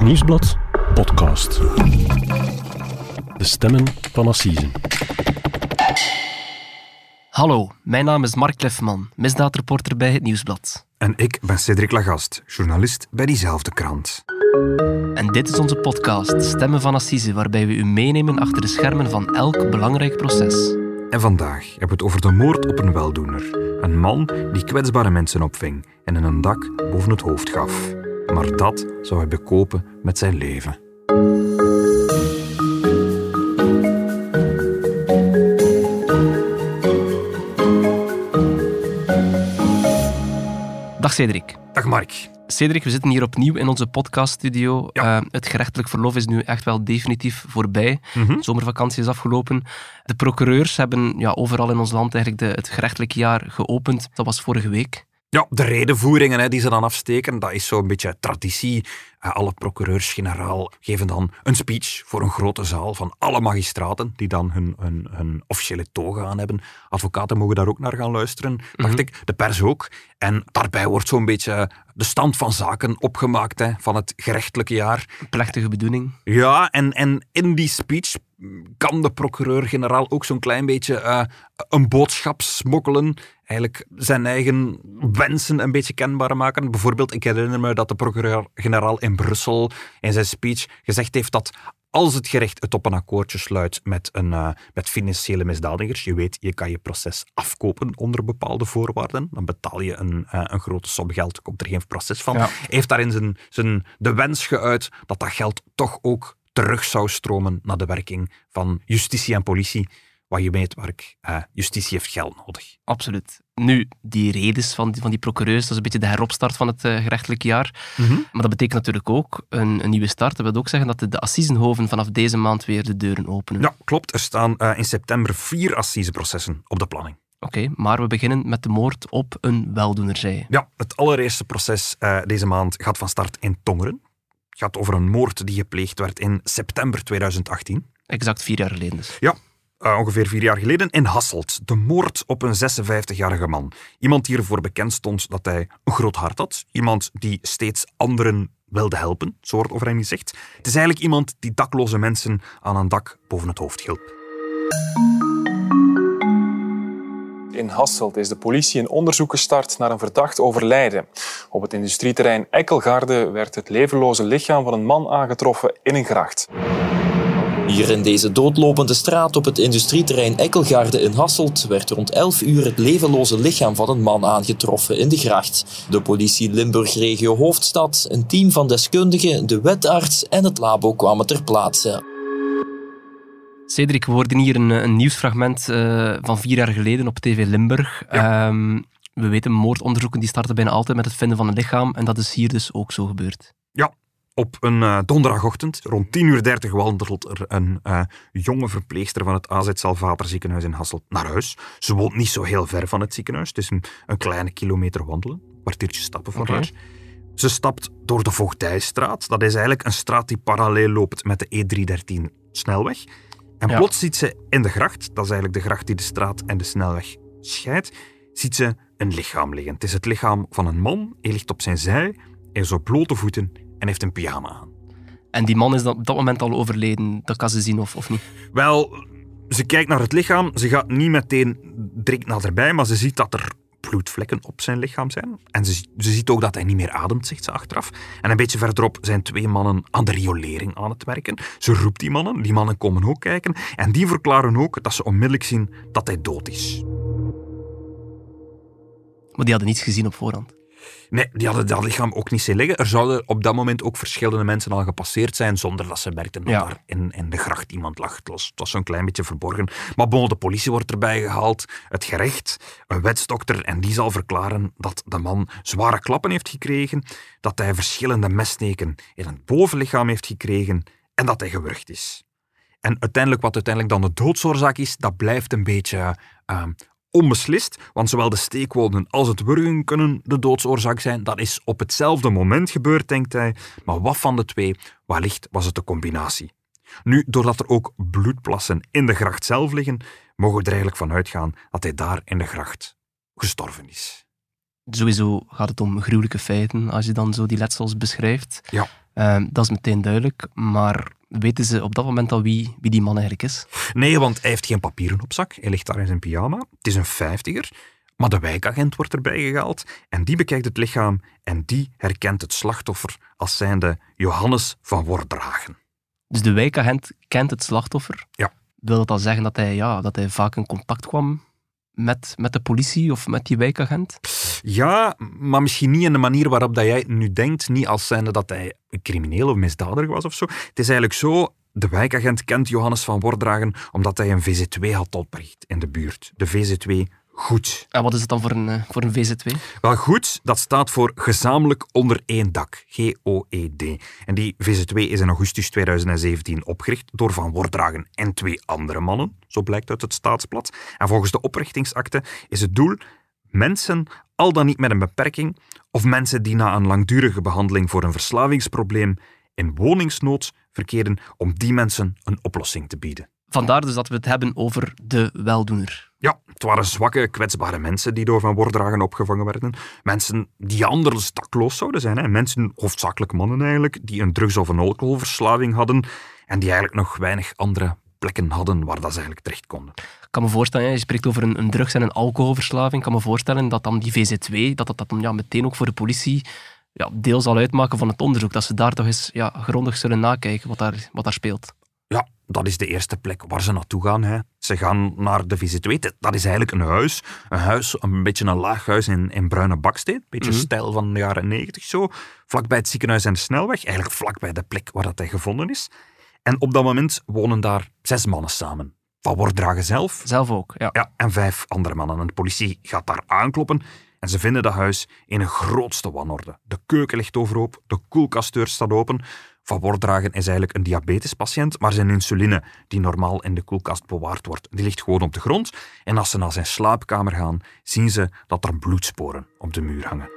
Het Nieuwsblad podcast. De stemmen van Assisen. Hallo, mijn naam is Mark Lefman, misdaadreporter bij Het Nieuwsblad. En ik ben Cedric Lagast, journalist bij diezelfde krant. En dit is onze podcast Stemmen van Assise, waarbij we u meenemen achter de schermen van elk belangrijk proces. En vandaag hebben we het over de moord op een weldoener. Een man die kwetsbare mensen opving en hen een dak boven het hoofd gaf. Maar dat zou hij bekopen met zijn leven. Dag Cedric. Dag Mark. Cedric, we zitten hier opnieuw in onze podcaststudio. Ja. Eh, het gerechtelijk verlof is nu echt wel definitief voorbij. Mhm. De zomervakantie is afgelopen. De procureurs hebben ja, overal in ons land eigenlijk de, het gerechtelijk jaar geopend. Dat was vorige week. Ja, de redenvoeringen hè, die ze dan afsteken, dat is zo'n beetje traditie. Alle procureurs-generaal geven dan een speech voor een grote zaal van alle magistraten, die dan hun, hun, hun officiële toga aan hebben. Advocaten mogen daar ook naar gaan luisteren, dacht ik. De pers ook. En daarbij wordt zo'n beetje de stand van zaken opgemaakt hè, van het gerechtelijke jaar. Plechtige bedoeling. Ja, en, en in die speech kan de procureur-generaal ook zo'n klein beetje eh, een boodschap smokkelen. Eigenlijk zijn eigen wensen een beetje kenbaar maken. Bijvoorbeeld, ik herinner me dat de procureur-generaal in Brussel in zijn speech gezegd heeft dat als het gerecht het op een akkoordje sluit met, een, eh, met financiële misdadigers, je weet, je kan je proces afkopen onder bepaalde voorwaarden, dan betaal je een, eh, een grote som geld, komt er geen proces van. Ja. Heeft daarin zijn, zijn, de wens geuit dat dat geld toch ook terug zou stromen naar de werking van justitie en politie. Wat je weet, Mark, eh, justitie heeft geld nodig. Absoluut. Nu, die redes van die, van die procureurs, dat is een beetje de heropstart van het eh, gerechtelijk jaar. Maar dat betekent natuurlijk ook een, een nieuwe start. Dat wil ook zeggen dat de, de assisenhoven vanaf deze maand weer de deuren openen. Ja, klopt. Er staan eh, in september vier assiseprocessen op de planning. Oké, maar we beginnen met de moord op een weldoener, zei je. Ja, het allereerste proces eh, deze maand gaat van start in Tongeren. Het gaat over een moord die gepleegd werd in september 2018. Exact vier jaar geleden dus. Ja, eh, ongeveer vier jaar geleden in Hasselt. De moord op een 56-jarige man. Iemand die ervoor bekend stond dat hij een groot hart had. Iemand die steeds anderen wilde helpen, zo wordt over hem gezegd. Het is eigenlijk iemand die dakloze mensen aan een dak boven het hoofd hielp. In Hasselt is de politie een onderzoek gestart naar een verdacht overlijden. Op het industrieterrein Ekkelgaarde werd het levenloze lichaam van een man aangetroffen in een gracht. Hier in deze doodlopende straat op het industrieterrein Ekkelgaarde in Hasselt werd rond 11 uur het levenloze lichaam van een man aangetroffen in de gracht. De politie Limburg Regio Hoofdstad, een team van deskundigen, de wetarts en het labo kwamen ter plaatse. Cedric, we hoorden hier een, een nieuwsfragment eh, van vier jaar geleden op TV Limburg. Ehm, we weten, moordonderzoeken die starten bijna altijd met het vinden van een lichaam. En dat is hier dus ook zo gebeurd. Op een eh, donderdagochtend, rond 10.30 uur, wandelt er een eh, jonge verpleegster van het AZ Salvator ziekenhuis in Hasselt naar huis. Ze woont niet zo heel ver van het ziekenhuis. Het is een, een kleine kilometer wandelen, een kwartiertje stappen voor Oké. haar. Ze stapt door de Voogdijstraat. Dat is eigenlijk een straat die parallel loopt met de E313 snelweg. En Ja. plots ziet ze in de gracht, dat is eigenlijk de gracht die de straat en de snelweg scheidt, ziet ze een lichaam liggen. Het is het lichaam van een man. Hij ligt op zijn zij, hij is op blote voeten en heeft een pyjama aan. En die man is op dat moment al overleden. Dat kan ze zien of, of niet. Wel, ze kijkt naar het lichaam. Ze gaat niet meteen direct naderbij, maar ze ziet dat er bloedvlekken op zijn lichaam zijn. En ze, ze ziet ook dat hij niet meer ademt, zegt ze achteraf. En een beetje verderop zijn twee mannen aan de riolering aan het werken. Ze roept die mannen, die mannen komen ook kijken. En die verklaren ook dat ze onmiddellijk zien dat hij dood is. Maar die hadden niets gezien op voorhand. Nee, die hadden dat lichaam ook niet zien liggen. Er zouden op dat moment ook verschillende mensen al gepasseerd zijn, zonder dat ze merkten dat Ja. daar in, in de gracht iemand lag. Het was, zo'n klein beetje verborgen. Maar bon, de politie wordt erbij gehaald, het gerecht, een wetsdokter, en die zal verklaren dat de man zware klappen heeft gekregen, dat hij verschillende messteken in het bovenlichaam heeft gekregen en dat hij gewurgd is. En uiteindelijk, wat uiteindelijk dan de doodsoorzaak is, dat blijft een beetje ehm, onbeslist, want zowel de steekwonden als het wurgen kunnen de doodsoorzaak zijn. Dat is op hetzelfde moment gebeurd, denkt hij. Maar wat van de twee? Wellicht was het de combinatie. Nu, doordat er ook bloedplassen in de gracht zelf liggen, mogen we er eigenlijk van uitgaan dat hij daar in de gracht gestorven is. Sowieso gaat het om gruwelijke feiten, als je dan zo die letsels beschrijft. Ja. Ehm, dat is meteen duidelijk, maar weten ze op dat moment al wie, wie die man eigenlijk is? Nee, want hij heeft geen papieren op zak. Hij ligt daar in zijn pyjama. Het is een vijftiger. Maar de wijkagent wordt erbij gehaald en die bekijkt het lichaam en die herkent het slachtoffer als zijnde Johannes van Wordragen. Dus de wijkagent kent het slachtoffer? Ja. Wil dat dan zeggen dat hij, ja, dat hij vaak in contact kwam met, met de politie of met die wijkagent? Ja, maar misschien niet in de manier waarop dat jij nu denkt. Niet als zijnde dat hij een crimineel of misdadiger was of zo. Het is eigenlijk zo, de wijkagent kent Johannes van Wordragen omdat hij een VZ2 had opgericht in de buurt. De VZ2 Goed. En wat is het dan voor een, eh, voor een VZ2? Wel, goed, dat staat voor gezamenlijk onder één dak. G-O-E-D. En die VZ2 is in augustus 2017 opgericht door Van Wordragen en twee andere mannen, zo blijkt uit het staatsblad. En volgens de oprichtingsakte is het doel mensen, al dan niet met een beperking, of mensen die na een langdurige behandeling voor een verslavingsprobleem in woningsnood verkeren, om die mensen een oplossing te bieden. Vandaar dus dat we het hebben over de weldoener. Ja, het waren zwakke, kwetsbare mensen die door Van Wordragen opgevangen werden. Mensen die anders dakloos zouden zijn. Hè. Mensen, hoofdzakelijk mannen eigenlijk, die een drugs- of een alcoholverslaving hadden en die eigenlijk nog weinig andere plekken hadden waar dat ze eigenlijk terecht konden. Ik kan me voorstellen, je spreekt over een, een drugs- en een alcoholverslaving. Ik kan me voorstellen dat dan die VZ2, dat dat, ja, meteen ook voor de politie ja, deel zal uitmaken van het onderzoek. Dat ze daar toch eens ja, grondig zullen nakijken wat daar, wat daar speelt. Ja, dat is de eerste plek waar ze naartoe gaan. Hè. Ze gaan naar de VZ2. Dat is eigenlijk een huis. Een huis, een beetje een laag huis in, in bruine baksteen. Een beetje Mhm. stijl van de jaren negentig zo. Vlakbij het ziekenhuis en de snelweg. Eigenlijk vlakbij de plek waar dat hij gevonden is. En op dat moment wonen daar zes mannen samen. Van Wordragen zelf Zelf ook, ja. ja, en vijf andere mannen. En de politie gaat daar aankloppen en ze vinden dat huis in een grootste wanorde. De keuken ligt overhoop, de koelkastdeur staat open. Van Wordragen is eigenlijk een diabetespatiënt, maar zijn insuline, die normaal in de koelkast bewaard wordt, die ligt gewoon op de grond. En als ze naar zijn slaapkamer gaan, zien ze dat er bloedsporen op de muur hangen.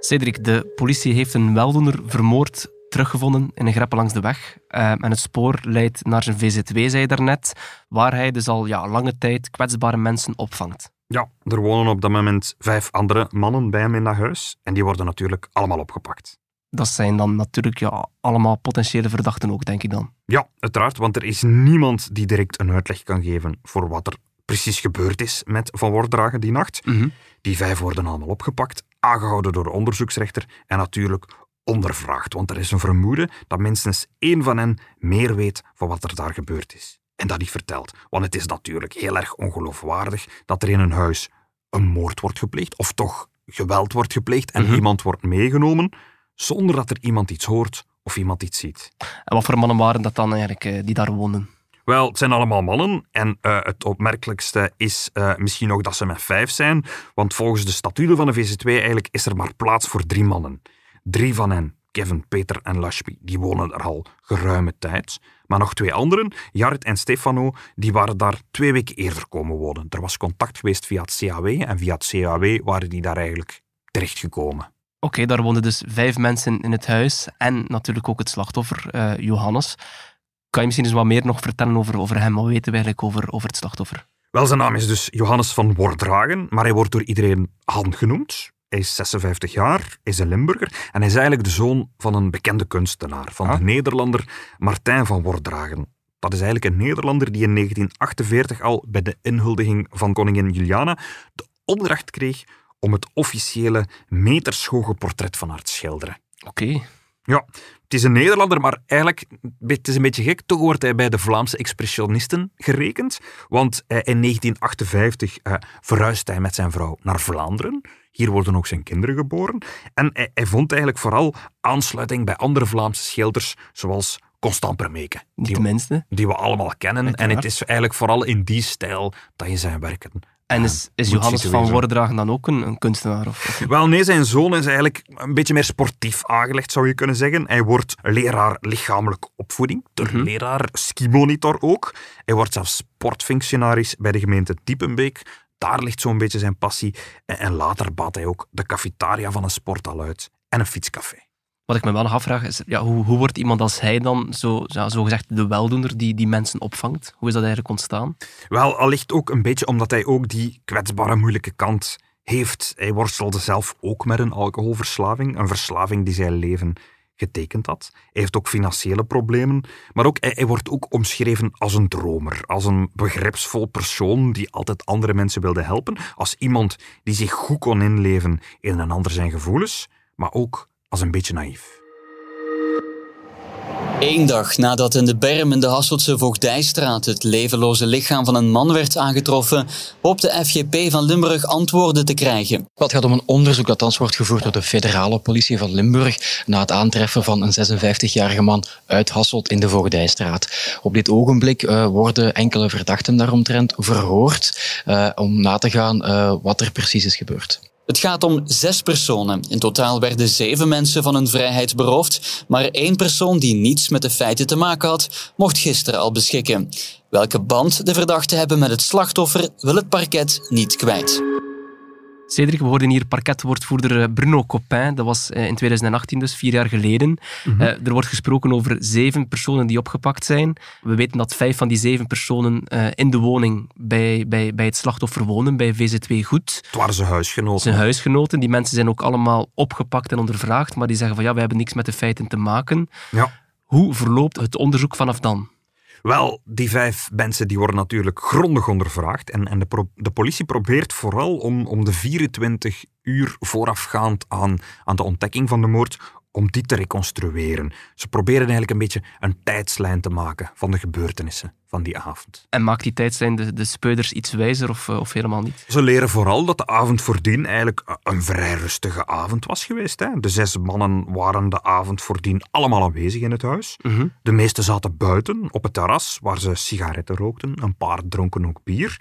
Cedric, de politie heeft een weldoener vermoord teruggevonden in een greppel langs de weg. Eh, en het spoor leidt naar zijn VZ2, zei je daarnet, waar hij dus al ja, lange tijd kwetsbare mensen opvangt. Ja, er wonen op dat moment vijf andere mannen bij hem in dat huis. En die worden natuurlijk allemaal opgepakt. Dat zijn dan natuurlijk ja, allemaal potentiële verdachten ook, denk ik dan. Ja, uiteraard, want er is niemand die direct een uitleg kan geven voor wat er precies gebeurd is met Van Wordragen die nacht. Die vijf worden allemaal opgepakt, aangehouden door de onderzoeksrechter en natuurlijk ondervraagd, want er is een vermoeden dat minstens één van hen meer weet van wat er daar gebeurd is. En dat niet vertelt, want het is natuurlijk heel erg ongeloofwaardig dat er in een huis een moord wordt gepleegd, of toch geweld wordt gepleegd en Mhm. iemand wordt meegenomen, zonder dat er iemand iets hoort of iemand iets ziet. En wat voor mannen waren dat dan eigenlijk eh, die daar woonden? Wel, het zijn allemaal mannen. En eh, het opmerkelijkste is eh, misschien nog dat ze met vijf zijn. Want volgens de statuten van de VZ2 eigenlijk is er maar plaats voor drie mannen. Drie van hen, Kevin, Peter en Lashmi, die wonen er al geruime tijd. Maar nog twee anderen, Jared en Stefano, die waren daar twee weken eerder komen wonen. Er was contact geweest via het CAW. En via het CAW waren die daar eigenlijk terechtgekomen. Oké, daar woonden dus vijf mensen in het huis en natuurlijk ook het slachtoffer, eh, Johannes. Kan je misschien eens wat meer nog vertellen over, over hem? Wat weten we eigenlijk over, over het slachtoffer? Wel, zijn naam is dus Johannes van Wordragen, maar hij wordt door iedereen Han genoemd. Hij is 56 jaar, is een Limburger en hij is eigenlijk de zoon van een bekende kunstenaar, van Ah. de Nederlander Martijn van Wordragen. Dat is eigenlijk een Nederlander die in 1948 al bij de inhuldiging van koningin Juliana de opdracht kreeg om het officiële metershoge portret van haar te schilderen. Oké, Ja, het is een Nederlander, maar eigenlijk, het is een beetje gek, toch wordt hij bij de Vlaamse expressionisten gerekend. Want eh, in 1958 eh, verhuist hij met zijn vrouw naar Vlaanderen. Hier worden ook zijn kinderen geboren. En hij, hij vond eigenlijk vooral aansluiting bij andere Vlaamse schilders, zoals Constant Permeke. Die, die we allemaal kennen. En het is eigenlijk vooral in die stijl dat je zijn werken En is, is Johannes van Wordragen dan ook een, een kunstenaar? Of? Wel, nee, zijn zoon is eigenlijk een beetje meer sportief aangelegd, zou je kunnen zeggen. Hij wordt leraar lichamelijke opvoeding, de Mhm. leraar skimonitor ook. Hij wordt zelfs sportfunctionaris bij de gemeente Diepenbeek. Daar ligt zo'n beetje zijn passie. En, en later baat hij ook de cafetaria van een sporthal uit en een fietscafé. Wat ik me wel nog afvraag is, ja, hoe, hoe wordt iemand als hij dan zo, zo gezegd de weldoener die die mensen opvangt? Hoe is dat eigenlijk ontstaan? Wel, allicht ook een beetje omdat hij ook die kwetsbare, moeilijke kant heeft. Hij worstelde zelf ook met een alcoholverslaving, een verslaving die zijn leven getekend had. Hij heeft ook financiële problemen, maar ook, hij, hij, wordt ook omschreven als een dromer, als een begripsvol persoon die altijd andere mensen wilde helpen, als iemand die zich goed kon inleven in een ander zijn gevoelens, maar ook als een beetje naïef. Eén dag nadat in de berm in de Hasseltse Voogdijstraat het levenloze lichaam van een man werd aangetroffen, hoopt de FGP van Limburg antwoorden te krijgen. Het gaat om een onderzoek dat thans wordt gevoerd door de federale politie van Limburg na het aantreffen van een 56-jarige man uit Hasselt in de Voogdijstraat. Op dit ogenblik uh, worden enkele verdachten daaromtrent verhoord uh, om na te gaan uh, wat er precies is gebeurd. Het gaat om zes personen. In totaal werden zeven mensen van hun vrijheid beroofd, maar één persoon die niets met de feiten te maken had, mocht gisteren al beschikken. Welke band de verdachten hebben met het slachtoffer, wil het parket niet kwijt. Cedric, we hoorden hier parketwoordvoerder eh, Bruno Copin. Dat was eh, in 2018, dus vier jaar geleden. Mm -hmm. Er wordt gesproken over zeven personen die opgepakt zijn. We weten dat vijf van die zeven personen in de woning bij, bij, bij het slachtoffer wonen, bij VZ2 Goed. Het waren zijn huisgenoten. Zijn huisgenoten. Die mensen zijn ook allemaal opgepakt en ondervraagd, maar die zeggen van ja, wij hebben niks met de feiten te maken. Ja. Hoe verloopt het onderzoek vanaf dan? Wel, die vijf mensen die worden natuurlijk grondig ondervraagd. En, en de, de politie probeert vooral om, om de 24 uur voorafgaand aan, aan de ontdekking van de moord, om die te reconstrueren. Ze proberen eigenlijk een beetje een tijdslijn te maken van de gebeurtenissen van die avond. En maakt die tijdslijn de, de speuders iets wijzer of, of helemaal niet? Ze leren vooral dat de avond voordien eigenlijk een vrij rustige avond was geweest. Hè. De zes mannen waren de avond voordien allemaal aanwezig in het huis. Mm -hmm. De meeste zaten buiten op het terras, waar ze sigaretten rookten. Een paar dronken ook bier.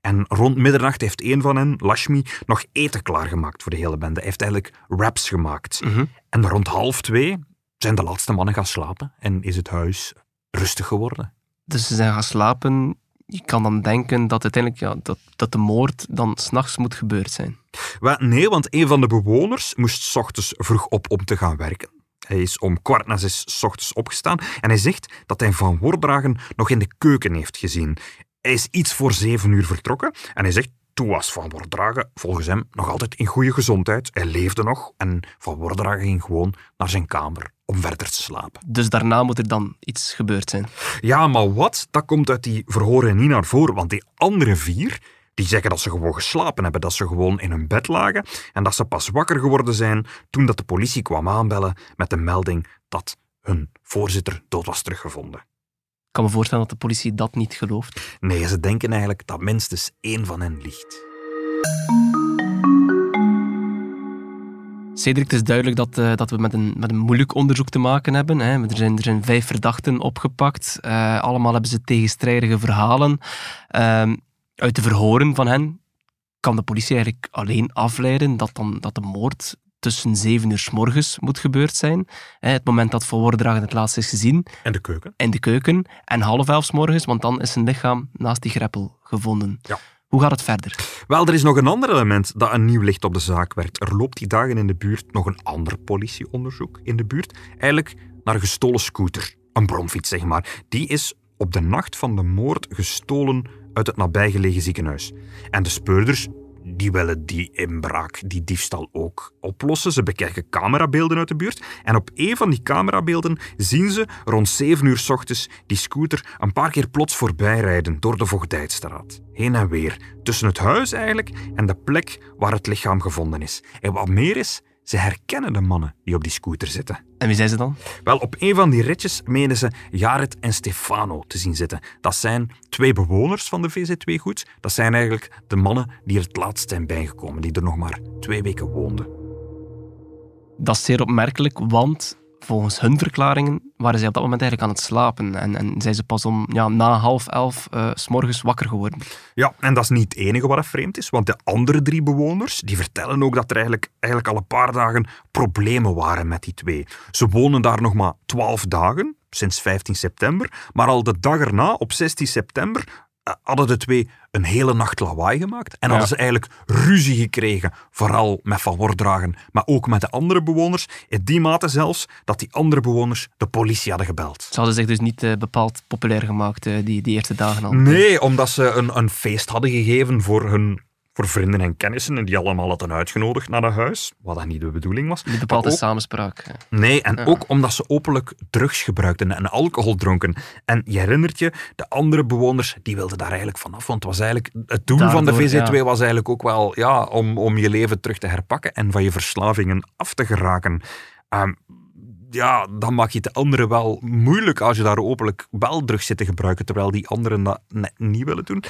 En rond middernacht heeft een van hen, Lashmi, nog eten klaargemaakt voor de hele bende. Hij heeft eigenlijk wraps gemaakt. Mm -hmm. En rond half twee zijn de laatste mannen gaan slapen en is het huis rustig geworden. Dus ze zijn gaan slapen. Je kan dan denken dat uiteindelijk ja, dat, dat de moord dan s'nachts moet gebeurd zijn. Wel, nee, want een van de bewoners moest s ochtends vroeg op om te gaan werken. Hij is om kwart na zes s ochtends opgestaan en hij zegt dat hij Van Wordragen nog in de keuken heeft gezien. Hij is iets voor zeven uur vertrokken en hij zegt toen was Van Wordragen volgens hem nog altijd in goede gezondheid. Hij leefde nog en Van Wordragen ging gewoon naar zijn kamer om verder te slapen. Dus daarna moet er dan iets gebeurd zijn? Ja, maar wat? Dat komt uit die verhoren niet naar voren, want die andere vier die zeggen dat ze gewoon geslapen hebben, dat ze gewoon in hun bed lagen en dat ze pas wakker geworden zijn toen dat de politie kwam aanbellen met de melding dat hun voorzitter dood was teruggevonden. Ik kan me voorstellen dat de politie dat niet gelooft. Nee, ze denken eigenlijk dat minstens één van hen ligt. Cedric, het is duidelijk dat, uh, dat we met een, met een moeilijk onderzoek te maken hebben. Hè. Er, zijn, er zijn vijf verdachten opgepakt. Uh, allemaal hebben ze tegenstrijdige verhalen. Uh, uit de verhoren van hen kan de politie eigenlijk alleen afleiden dat, dan, dat de moord tussen zeven uur s morgens moet gebeurd zijn. Het moment dat Van Wordragen het laatst is gezien. En de keuken. In de keuken. En half elf s morgens, want dan is zijn lichaam naast die greppel gevonden. Ja. Hoe gaat het verder? Wel, er is nog een ander element dat een nieuw licht op de zaak werpt. Er loopt die dagen in de buurt nog een ander politieonderzoek in de buurt. Eigenlijk naar een gestolen scooter. Een bromfiets, zeg maar. Die is op de nacht van de moord gestolen uit het nabijgelegen ziekenhuis. En de speurders die willen die inbraak, die diefstal ook oplossen. Ze bekijken camerabeelden uit de buurt. En op een van die camerabeelden zien ze rond 7 uur s ochtends die scooter een paar keer plots voorbijrijden door de Voogdijstraat. Heen en weer. Tussen het huis eigenlijk en de plek waar het lichaam gevonden is. En wat meer is, ze herkennen de mannen die op die scooter zitten. En wie zijn ze dan? Wel, op een van die ritjes menen ze Jared en Stefano te zien zitten. Dat zijn twee bewoners van de VZ2 Goed. Dat zijn eigenlijk de mannen die er het laatst zijn bijgekomen, die er nog maar twee weken woonden. Dat is zeer opmerkelijk, want volgens hun verklaringen waren zij op dat moment eigenlijk aan het slapen. En, en zijn ze pas om ja, na half elf uh, s morgens wakker geworden. Ja, en dat is niet het enige wat vreemd is, want de andere drie bewoners die vertellen ook dat er eigenlijk, eigenlijk al een paar dagen problemen waren met die twee. Ze wonen daar nog maar twaalf dagen, sinds 15 september, maar al de dag erna, op 16 september, hadden de twee een hele nacht lawaai gemaakt en hadden ze eigenlijk ruzie gekregen, vooral met Van Wordragen, maar ook met de andere bewoners, in die mate zelfs dat die andere bewoners de politie hadden gebeld. Ze hadden zich dus niet uh, bepaald populair gemaakt uh, die, die eerste dagen al. Nee, omdat ze een, een feest hadden gegeven voor hun voor vrienden en kennissen en die allemaal hadden uitgenodigd naar het huis, wat dat niet de bedoeling was. Niet bepaalde ook, samenspraak. Nee, en ook omdat ze openlijk drugs gebruikten en alcohol dronken. En je herinnert je, de andere bewoners, die wilden daar eigenlijk vanaf, want het was eigenlijk, het doel van de VZ2 was eigenlijk ook wel ja, om, om je leven terug te herpakken en van je verslavingen af te geraken. Um, ja, dan maak je het de anderen wel moeilijk als je daar openlijk wel drugs zit te gebruiken, terwijl die anderen dat net niet willen doen.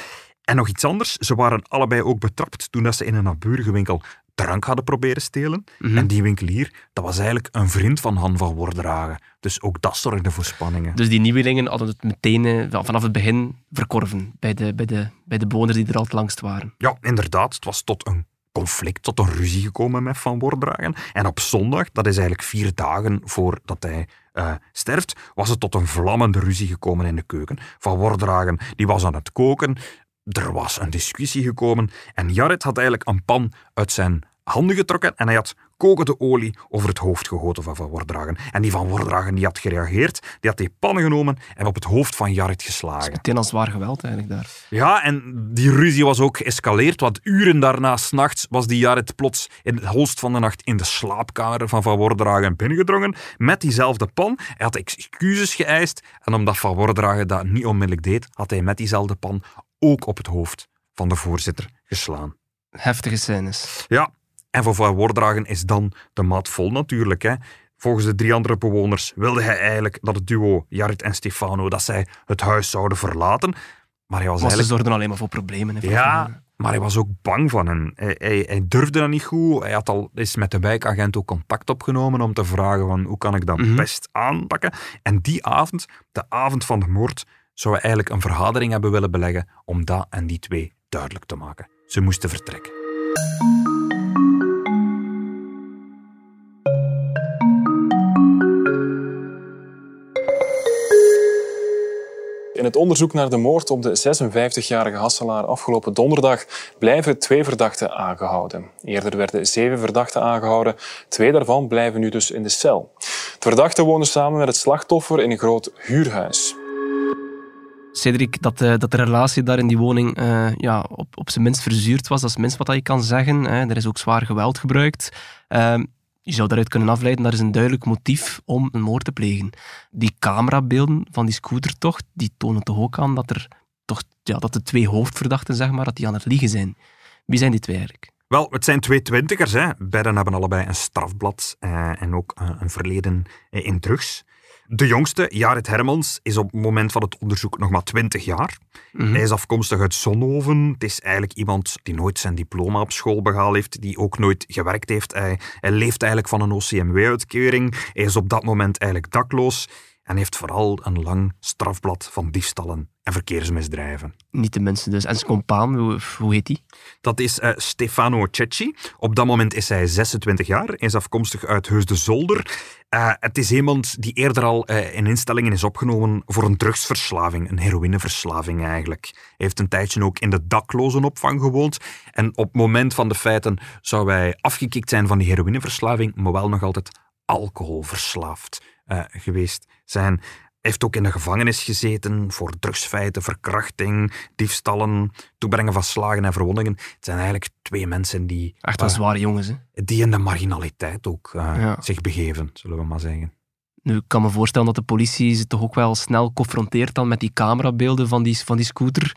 En nog iets anders, ze waren allebei ook betrapt toen ze in een naburige winkel drank hadden proberen stelen. Mhm. En die winkelier, dat was eigenlijk een vriend van Han van Wordragen. Dus ook dat zorgde voor spanningen. Dus die nieuwelingen hadden het meteen eh, vanaf het begin verkorven bij de, bij, de, bij de bewoners die er al het langst waren. Ja, inderdaad. Het was tot een conflict, tot een ruzie gekomen met Van Wordragen. En op zondag, dat is eigenlijk vier dagen voordat hij uh, sterft, was het tot een vlammende ruzie gekomen in de keuken. Van Wordragen die was aan het koken, er was een discussie gekomen en Jared had eigenlijk een pan uit zijn handen getrokken en hij had kokende olie over het hoofd gegoten van Van Wordragen. En die Van Wordragen die had gereageerd, die had die pan genomen en op het hoofd van Jared geslagen. Dat is meteen als zwaar geweld eigenlijk daar. Ja, en die ruzie was ook geëscaleerd, want uren daarna, s'nachts, was die Jared plots in het holst van de nacht in de slaapkamer van Van Wordragen binnengedrongen met diezelfde pan. Hij had excuses geëist en omdat Van Wordragen dat niet onmiddellijk deed, had hij met diezelfde pan ook op het hoofd van de voorzitter geslaan. Heftige scènes. Ja, en voor Van Wordragen is dan de maat vol natuurlijk. Hè. Volgens de drie andere bewoners wilde hij eigenlijk dat het duo Jarit en Stefano dat zij het huis zouden verlaten. Maar hij was eigenlijk... ze zorgden alleen maar voor problemen. ja, maar hij was ook bang van hen. Hij, hij, durfde dat niet goed. Hij had al is met de wijkagent ook contact opgenomen om te vragen van hoe kan ik dat mhm. best aanpakken. En die avond, de avond van de moord, zou hij eigenlijk een vergadering hebben willen beleggen om dat en die twee duidelijk te maken. Ze moesten vertrekken. In het onderzoek naar de moord op de 56-jarige Hasselaar afgelopen donderdag blijven twee verdachten aangehouden. Eerder werden zeven verdachten aangehouden. Twee daarvan blijven nu dus in de cel. De verdachten wonen samen met het slachtoffer in een groot huurhuis. Cedric, dat, uh, dat de relatie daar in die woning uh, ja, op, op zijn minst verzuurd was, dat is minst wat je kan zeggen. Hè. Er is ook zwaar geweld gebruikt. Uh, je zou daaruit kunnen afleiden, dat is een duidelijk motief om een moord te plegen. Die camerabeelden van die scootertocht, die tonen toch ook aan dat er toch, ja, dat de twee hoofdverdachten, zeg maar, dat die aan het liegen zijn. Wie zijn die twee eigenlijk? Wel, het zijn twee twintigers. Hè. Beiden hebben allebei een strafblad uh, en ook een verleden in drugs. De jongste, Jared Hermans, is op het moment van het onderzoek nog maar 20 jaar. Mhm. Hij is afkomstig uit Zonhoven. Het is eigenlijk iemand die nooit zijn diploma op school behaald heeft, die ook nooit gewerkt heeft. Hij, hij leeft eigenlijk van een OCMW-uitkering. Hij is op dat moment eigenlijk dakloos en heeft vooral een lang strafblad van diefstallen en verkeersmisdrijven. Niet de mensen dus. En zijn compaan, hoe, hoe heet die? Dat is uh, Stefano Cecchi. Op dat moment is hij 26 jaar. Is afkomstig uit Heus de Zolder. Uh, het is iemand die eerder al uh, in instellingen is opgenomen voor een drugsverslaving, een heroïneverslaving eigenlijk. Hij heeft een tijdje ook in de daklozenopvang gewoond. En op het moment van de feiten zou hij afgekikt zijn van die heroïneverslaving, maar wel nog altijd alcoholverslaafd geweest zijn heeft ook in de gevangenis gezeten voor drugsfeiten, verkrachting, diefstallen, toebrengen van slagen en verwondingen. Het zijn eigenlijk twee mensen die... Echt wel uh, zware jongens, hè? Die in de marginaliteit ook uh, zich begeven, zullen we maar zeggen. Nu, ik kan me voorstellen dat de politie ze toch ook wel snel confronteert dan met die camerabeelden van die, van die scooter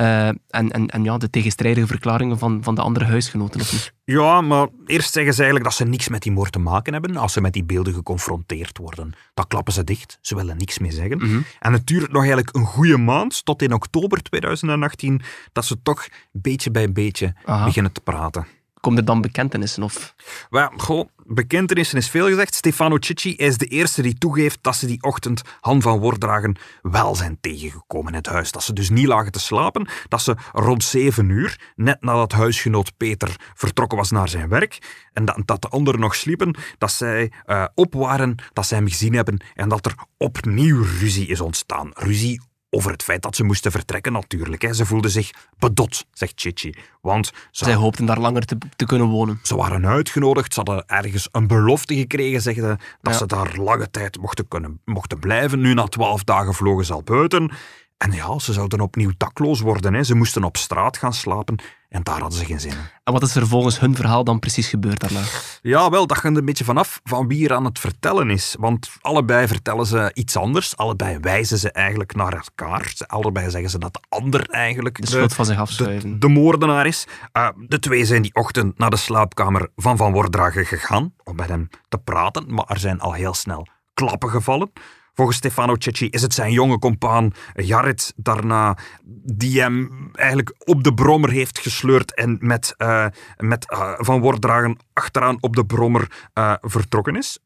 uh, en, en, en ja, de tegenstrijdige verklaringen van, van de andere huisgenoten, of niet? Ja, maar eerst zeggen ze eigenlijk dat ze niks met die moord te maken hebben. Als ze met die beelden geconfronteerd worden, dan klappen ze dicht. Ze willen niks meer zeggen. Mm -hmm. En het duurt nog eigenlijk een goede maand, tot in oktober 2018, dat ze toch beetje bij beetje Aha. beginnen te praten. Komen er dan bekentenissen? Of? Well, goh, bekentenissen is veel gezegd. Stefano Cicci is de eerste die toegeeft dat ze die ochtend Han van Wordragen wel zijn tegengekomen in het huis. Dat ze dus niet lagen te slapen. Dat ze rond zeven uur, net nadat huisgenoot Peter vertrokken was naar zijn werk, en dat, dat de anderen nog sliepen, dat zij uh, op waren, dat zij hem gezien hebben en dat er opnieuw ruzie is ontstaan. Ruzie over het feit dat ze moesten vertrekken natuurlijk. Hè. Ze voelden zich bedot, zegt Chichi. Want ze, Zij hoopten daar langer te, te kunnen wonen. ze waren uitgenodigd, ze hadden ergens een belofte gekregen, zeggen ze, dat Ja. ze daar lange tijd mochten, kunnen, mochten blijven. Nu, na twaalf dagen, vlogen ze al buiten. En ja, ze zouden opnieuw dakloos worden. Hè. Ze moesten op straat gaan slapen en daar hadden ze geen zin in. En wat is er volgens hun verhaal dan precies gebeurd daarna? Ja, wel, dat hangt een beetje vanaf van wie er aan het vertellen is. Want allebei vertellen ze iets anders. Allebei wijzen ze eigenlijk naar elkaar. Allebei zeggen ze dat de ander eigenlijk De schuld van zich afschuiven. de, de moordenaar is. Uh, de twee zijn die ochtend naar de slaapkamer van Van Wordragen gegaan om met hem te praten, maar er zijn al heel snel klappen gevallen. Volgens Stefano Cecchi is het zijn jonge compaan Jarrit daarna die hem eigenlijk op de brommer heeft gesleurd en met, eh, met eh, Van Wordragen achteraan op de brommer eh, vertrokken is.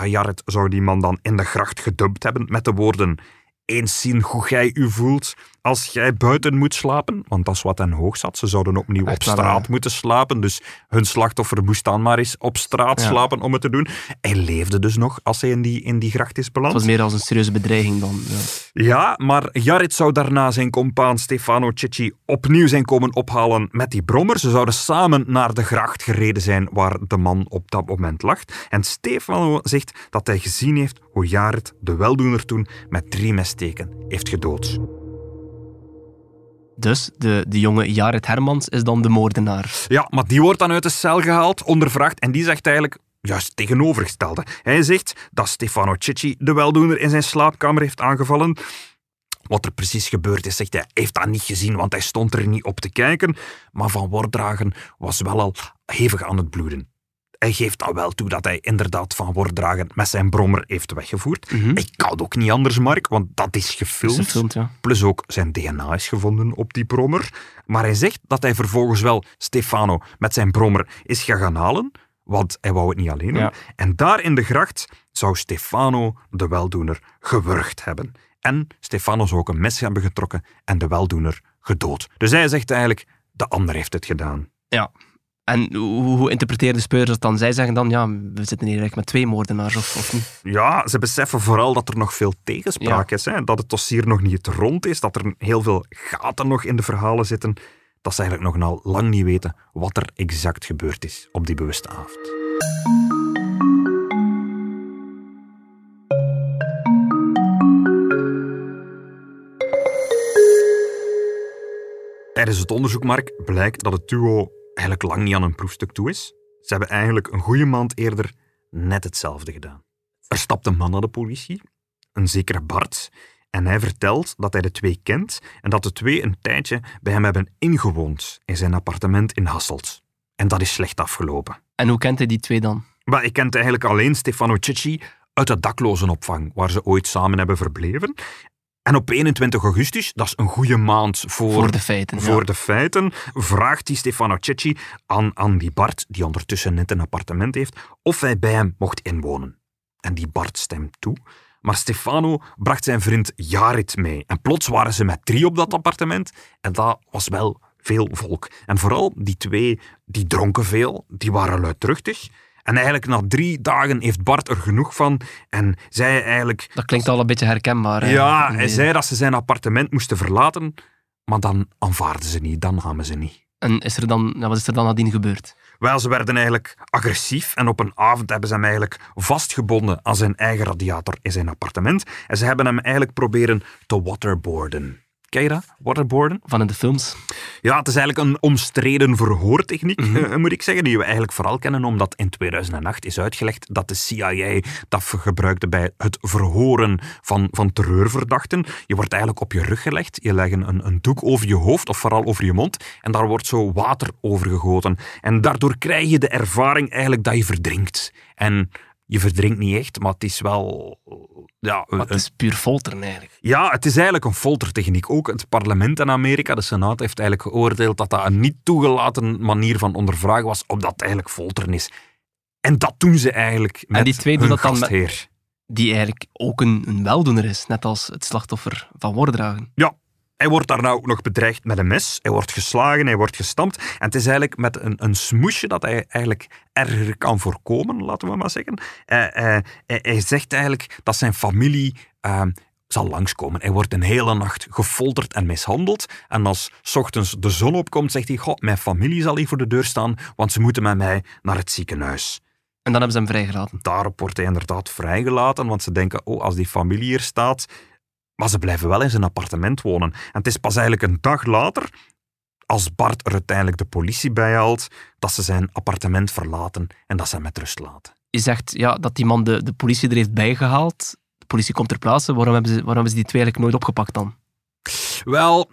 Uh, Jarrit zou die man dan in de gracht gedumpt hebben met de woorden eens zien hoe jij u voelt als jij buiten moet slapen. Want dat is wat hen hoog zat. Ze zouden opnieuw op straat ja. moeten slapen. Dus hun slachtoffer moest dan maar eens op straat Ja. slapen om het te doen. Hij leefde dus nog als hij in die, in die gracht is Het beland. was meer als een serieuze bedreiging dan. Ja. Ja, maar Jarrit zou daarna zijn compaan Stefano Cecchi opnieuw zijn komen ophalen met die brommer. Ze zouden samen naar de gracht gereden zijn waar de man op dat moment lag. En Stefano zegt dat hij gezien heeft hoe Jarrit de weldoener toen met drie messteken heeft gedood. Dus de, de jonge Jared Hermans is dan de moordenaar. Ja, maar die wordt dan uit de cel gehaald, ondervraagd en die zegt eigenlijk juist tegenovergestelde. Hij zegt dat Stefano Cicci de weldoener in zijn slaapkamer heeft aangevallen. Wat er precies gebeurd is, zegt hij heeft dat niet gezien, want hij stond er niet op te kijken. Maar Van Wordragen was wel al hevig aan het bloeden. Hij geeft dat wel toe dat hij inderdaad Van Wordragen met zijn brommer heeft weggevoerd. Mhm. Ik kan ook niet anders, Mark, want dat is gefilmd. gefilmd, ja. Plus ook zijn DNA is gevonden op die brommer. Maar hij zegt dat hij vervolgens wel Stefano met zijn brommer is gaan gaan halen, want hij wou het niet alleen doen. Ja. En daar in de gracht zou Stefano de weldoener gewurgd hebben. En Stefano zou ook een mes hebben getrokken en de weldoener gedood. Dus hij zegt eigenlijk, de ander heeft het gedaan. ja. En hoe, hoe interpreteren de speurders dat dan? Zij zeggen dan, ja, we zitten hier eigenlijk met twee moordenaars, of, of niet? Ja, ze beseffen vooral dat er nog veel tegenspraak Ja. is. Hè? Dat het dossier nog niet rond is, dat er heel veel gaten nog in de verhalen zitten. Dat ze eigenlijk nog nou lang niet weten wat er exact gebeurd is op die bewuste avond. Tijdens het onderzoek, Mark, blijkt dat het duo eigenlijk lang niet aan een proefstuk toe is. Ze hebben eigenlijk een goede maand eerder net hetzelfde gedaan. Er stapt een man naar de politie, een zekere Bart, en hij vertelt dat hij de twee kent en dat de twee een tijdje bij hem hebben ingewoond in zijn appartement in Hasselt. En dat is slecht afgelopen. En hoe kent hij die twee dan? Maar ik kent eigenlijk alleen Stefano Cicci uit de daklozenopvang, waar ze ooit samen hebben verbleven. En op 21 augustus, dat is een goede maand voor, Voor de feiten, ja. voor de feiten, vraagt die Stefano Cicci aan, aan die Bart, die ondertussen net een appartement heeft, of hij bij hem mocht inwonen. En die Bart stemt toe. Maar Stefano bracht zijn vriend Jarit mee. En plots waren ze met drie op dat appartement. En dat was wel veel volk. En vooral die twee, die dronken veel, die waren luidruchtig. En eigenlijk na drie dagen heeft Bart er genoeg van. En zei eigenlijk... Dat klinkt al een beetje herkenbaar. hè? Ja, hij zei dat ze zijn appartement moesten verlaten. Maar dan aanvaarden ze niet, dan namen ze niet. En is er dan, wat is er dan nadien gebeurd? Wel, ze werden eigenlijk agressief en op een avond hebben ze hem eigenlijk vastgebonden aan zijn eigen radiator in zijn appartement. En ze hebben hem eigenlijk proberen te waterboarden. Ken je dat? Waterboarden? Van in de films? Ja, het is eigenlijk een omstreden verhoortechniek, Mhm. eh, moet ik zeggen, die we eigenlijk vooral kennen omdat in 2008 is uitgelegd dat de CIA dat gebruikte bij het verhoren van, van terreurverdachten. Je wordt eigenlijk op je rug gelegd, je legt een, een doek over je hoofd of vooral over je mond en daar wordt zo water over gegoten. En daardoor krijg je de ervaring eigenlijk dat je verdrinkt. En je verdrinkt niet echt, maar het is wel... Ja, Maar het een- is puur folteren eigenlijk. ja, het is eigenlijk een foltertechniek. Ook het parlement in Amerika, de Senaat, heeft eigenlijk geoordeeld dat dat een niet toegelaten manier van ondervragen was, omdat het eigenlijk folteren is. En dat doen ze eigenlijk met die twee doen dat dan met- gastheer. Die eigenlijk ook een, een weldoener is, net als het slachtoffer van Wordragen. Ja, hij wordt daar nou ook nog bedreigd met een mes. Hij wordt geslagen, hij wordt gestampt. En het is eigenlijk met een, een smoesje dat hij eigenlijk erger kan voorkomen, laten we maar zeggen. Eh, eh, hij, hij zegt eigenlijk dat zijn familie eh, zal langskomen. Hij wordt een hele nacht gefolterd en mishandeld. En als 's ochtends de zon opkomt, zegt hij: Goh, mijn familie zal hier voor de deur staan, want ze moeten met mij naar het ziekenhuis. En dan hebben ze hem vrijgelaten. Daarop wordt hij inderdaad vrijgelaten, want ze denken: Oh, als die familie hier staat. Maar ze blijven wel in zijn appartement wonen. En het is pas eigenlijk een dag later, als Bart er uiteindelijk de politie bij haalt, dat ze zijn appartement verlaten en dat ze hem met rust laten. Je zegt ja, dat die man de, de politie er heeft bijgehaald. De politie komt ter plaatse. Waarom hebben, ze, waarom hebben ze die twee eigenlijk nooit opgepakt dan? Wel,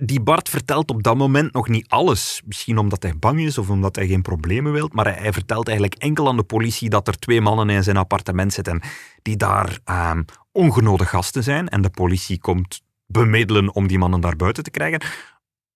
die Bart vertelt op dat moment nog niet alles. Misschien omdat hij bang is of omdat hij geen problemen wil. Maar hij, vertelt eigenlijk enkel aan de politie dat er twee mannen in zijn appartement zitten die daar ehm, ongenode gasten zijn. En de politie komt bemiddelen om die mannen daar buiten te krijgen.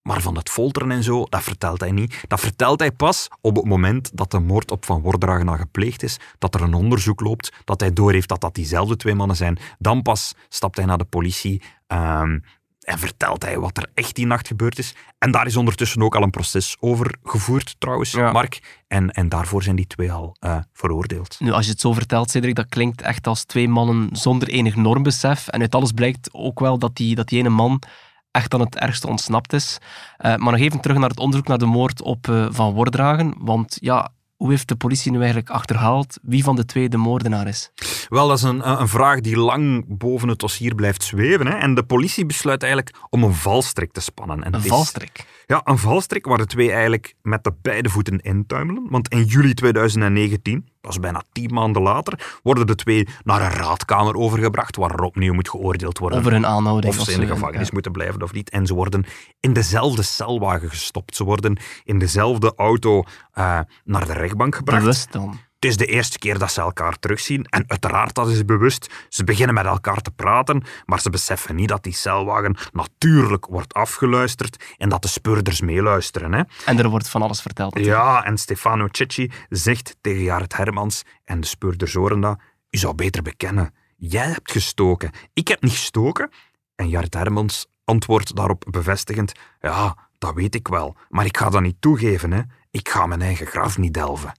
Maar van het folteren en zo, dat vertelt hij niet. Dat vertelt hij pas op het moment dat de moord op Van Wordragen al gepleegd is, dat er een onderzoek loopt, dat hij doorheeft dat dat diezelfde twee mannen zijn. Dan pas stapt hij naar de politie ehm, en vertelt hij wat er echt die nacht gebeurd is. En daar is ondertussen ook al een proces over gevoerd, trouwens, Ja. Mark. En, en daarvoor zijn die twee al eh, veroordeeld. Nu, als je het zo vertelt, Cedric, dat klinkt echt als twee mannen zonder enig normbesef. En uit alles blijkt ook wel dat die, dat die ene man echt aan het ergste ontsnapt is. Eh, maar nog even terug naar het onderzoek naar de moord op eh, Van Wordragen. Want ja, hoe heeft de politie nu eigenlijk achterhaald wie van de twee de moordenaar is? Wel, dat is een, een vraag die lang boven het dossier blijft zweven. Hè. En de politie besluit eigenlijk om een valstrik te spannen. En Een valstrik. Ja, een valstrik waar de twee eigenlijk met de beide voeten intuimelen. Want in juli 2019, dat is bijna tien maanden later, worden de twee naar een raadkamer overgebracht waar er opnieuw moet geoordeeld worden. Over hun aanhouding. of ze in de gevangenis ja. moeten blijven of niet. En ze worden in dezelfde celwagen gestopt. Ze worden in dezelfde auto eh, naar de rechtbank gebracht. Bewust dan. Het is de eerste keer dat ze elkaar terugzien. En uiteraard, dat is bewust. Ze beginnen met elkaar te praten, maar ze beseffen niet dat die celwagen natuurlijk wordt afgeluisterd en dat de speurders meeluisteren. Hè. En er wordt van alles verteld. natuurlijk. Ja, en Stefano Cecchi zegt tegen Jared Hermans en de speurders horen dat, u zou beter bekennen. Jij hebt gestoken. Ik heb niet gestoken. En Jared Hermans antwoordt daarop bevestigend, ja, dat weet ik wel, maar ik ga dat niet toegeven. Hè. Ik ga mijn eigen graf niet delven.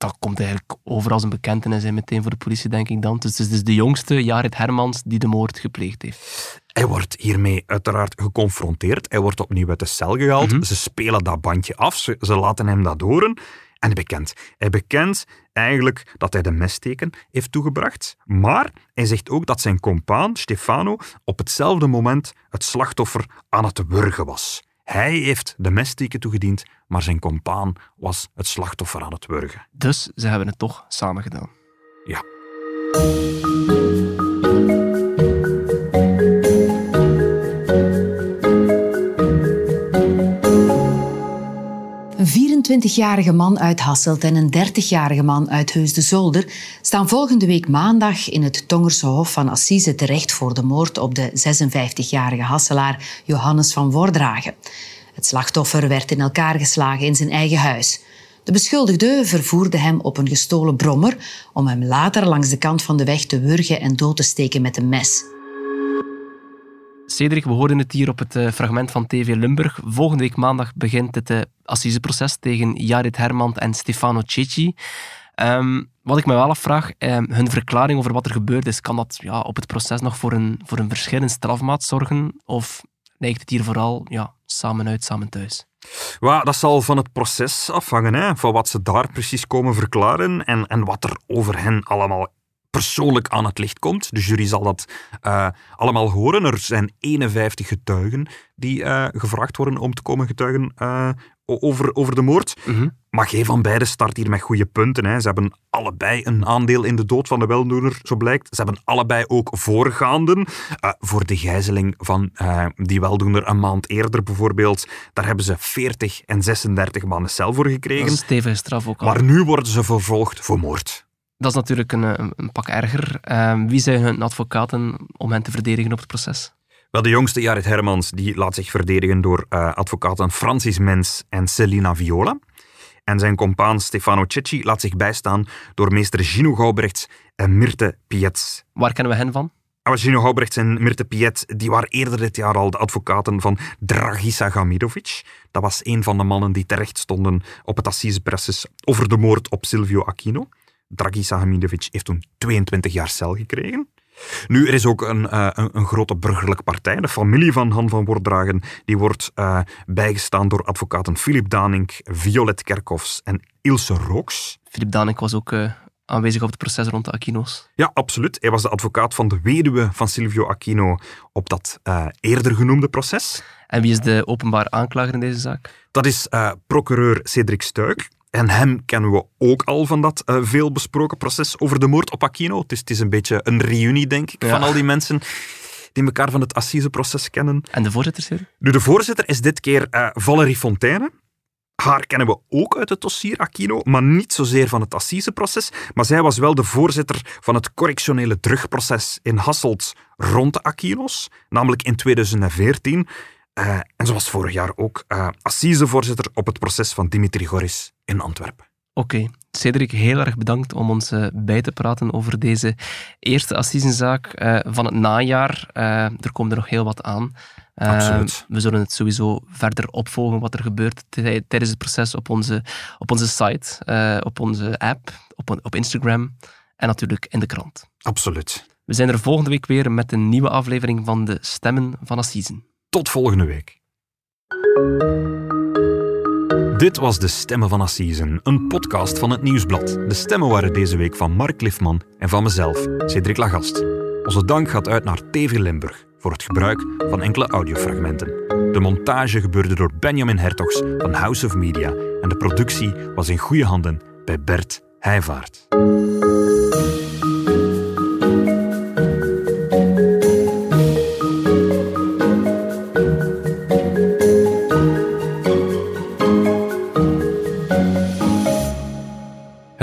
Dat komt eigenlijk over als een bekentenis en meteen voor de politie, denk ik dan. Dus het is dus de jongste, Jared Hermans, die de moord gepleegd heeft. Hij wordt hiermee uiteraard geconfronteerd. Hij wordt opnieuw uit de cel gehaald. Mhm. Ze spelen dat bandje af. Ze, ze laten hem dat horen. En hij bekent. Hij bekent eigenlijk dat hij de messteken heeft toegebracht. Maar hij zegt ook dat zijn compaan, Stefano, op hetzelfde moment het slachtoffer aan het wurgen was. Hij heeft de messteken toegediend, maar zijn compaan was het slachtoffer aan het wurgen. Dus ze hebben het toch samen gedaan. Ja. Een 24-jarige man uit Hasselt en een 30-jarige man uit Heus de Zolder staan volgende week maandag in het Tongerse Hof van Assise terecht voor de moord op de 56-jarige Hasselaar Johannes van Wordragen. Het slachtoffer werd in elkaar geslagen in zijn eigen huis. De beschuldigde vervoerde hem op een gestolen brommer om hem later langs de kant van de weg te wurgen en dood te steken met een mes. Cedric, we hoorden het hier op het eh, fragment van TV Limburg. Volgende week maandag begint het eh, assiseproces tegen Jared Hermand en Stefano Cecchi. Ehm, wat ik me wel afvraag, ehm, hun verklaring over wat er gebeurd is, kan dat ja, op het proces nog voor een, voor een in strafmaat zorgen? Of lijkt het hier vooral ja, samen uit, samen thuis? Well, dat zal van het proces afhangen, hè, van wat ze daar precies komen verklaren en, en wat er over hen allemaal persoonlijk aan het licht komt. De jury zal dat eh, allemaal horen. Er zijn 51 getuigen die eh, gevraagd worden om te komen getuigen eh, over, over de moord. Maar geen van beiden start hier met goede punten. Hè. Ze hebben allebei een aandeel in de dood van de weldoener, zo blijkt. Ze hebben allebei ook voorgaanden. Eh, voor de gijzeling van eh, die weldoener een maand eerder bijvoorbeeld, daar hebben ze 40 en 36 maanden cel voor Dat gekregen. is een stevige straf ook al. Maar nu worden ze vervolgd voor moord. Dat is natuurlijk een, een, pak erger. Ehm, wie zijn hun advocaten om hen te verdedigen op het proces? Wel, de jongste, Jared Hermans, die laat zich verdedigen door eh, advocaten Francis Mens en Celina Viola. En zijn compaan Stefano Cecchi laat zich bijstaan door meester Gino Gaubrechts en Mirte Pietz. Waar kennen we hen van? Maar Gino Gaubrechts en Mirte Piet, die waren eerder dit jaar al de advocaten van Dragisa Gamidovic. Dat was een van de mannen die terecht stonden op het assiseproces over de moord op Silvio Aquino. Dragisa Gamidovic heeft toen 22 jaar cel gekregen. Nu, er is ook een, uh, een, een, grote burgerlijke partij, de familie van Han van Wordragen, die wordt uh, bijgestaan door advocaten Philip Danink, Violet Kerkhoffs en Ilse Rooks. Philip Danink was ook uh, aanwezig op het proces rond de Aquino's. Ja, absoluut. Hij was de advocaat van de weduwe van Silvio Aquino op dat eerder genoemde proces. En wie is de openbaar aanklager in deze zaak? Dat is procureur Cedric Stuik. En hem kennen we ook al van dat uh, veel besproken proces over de moord op Aquino. Het is, het is een beetje een reunie, denk ik, van al die mensen die elkaar van het Assiseproces kennen. En de voorzitter, Sir? Nu, de voorzitter is dit keer uh, Valerie Fontaine. Haar kennen we ook uit het dossier Aquino, maar niet zozeer van het Assiseproces. Maar zij was wel de voorzitter van het correctionele terugproces in Hasselt rond de Aquino's, namelijk in 2014. Uh, en zoals vorig jaar ook uh, assisevoorzitter op het proces van Dimitri Goris in Antwerpen. Oké, okay. Cedric, heel erg bedankt om ons uh, bij te praten over deze eerste assisenzaak van het najaar. er komt er nog heel wat aan. Absoluut. We zullen het sowieso verder opvolgen wat er gebeurt tijdens het proces op onze, op onze site, op onze app, op, op Instagram en natuurlijk in de krant. Absoluut. We zijn er volgende week weer met een nieuwe aflevering van de Stemmen van Assisen. Tot volgende week. Dit was De Stemmen van Assisen, een podcast van het Nieuwsblad. De stemmen waren deze week van Mark Lifman en van mezelf, Cedric Lagast. Onze dank gaat uit naar TV Limburg voor het gebruik van enkele audiofragmenten. De montage gebeurde door Benjamin Hertogs van House of Media en de productie was in goede handen bij Bert Heijvaart.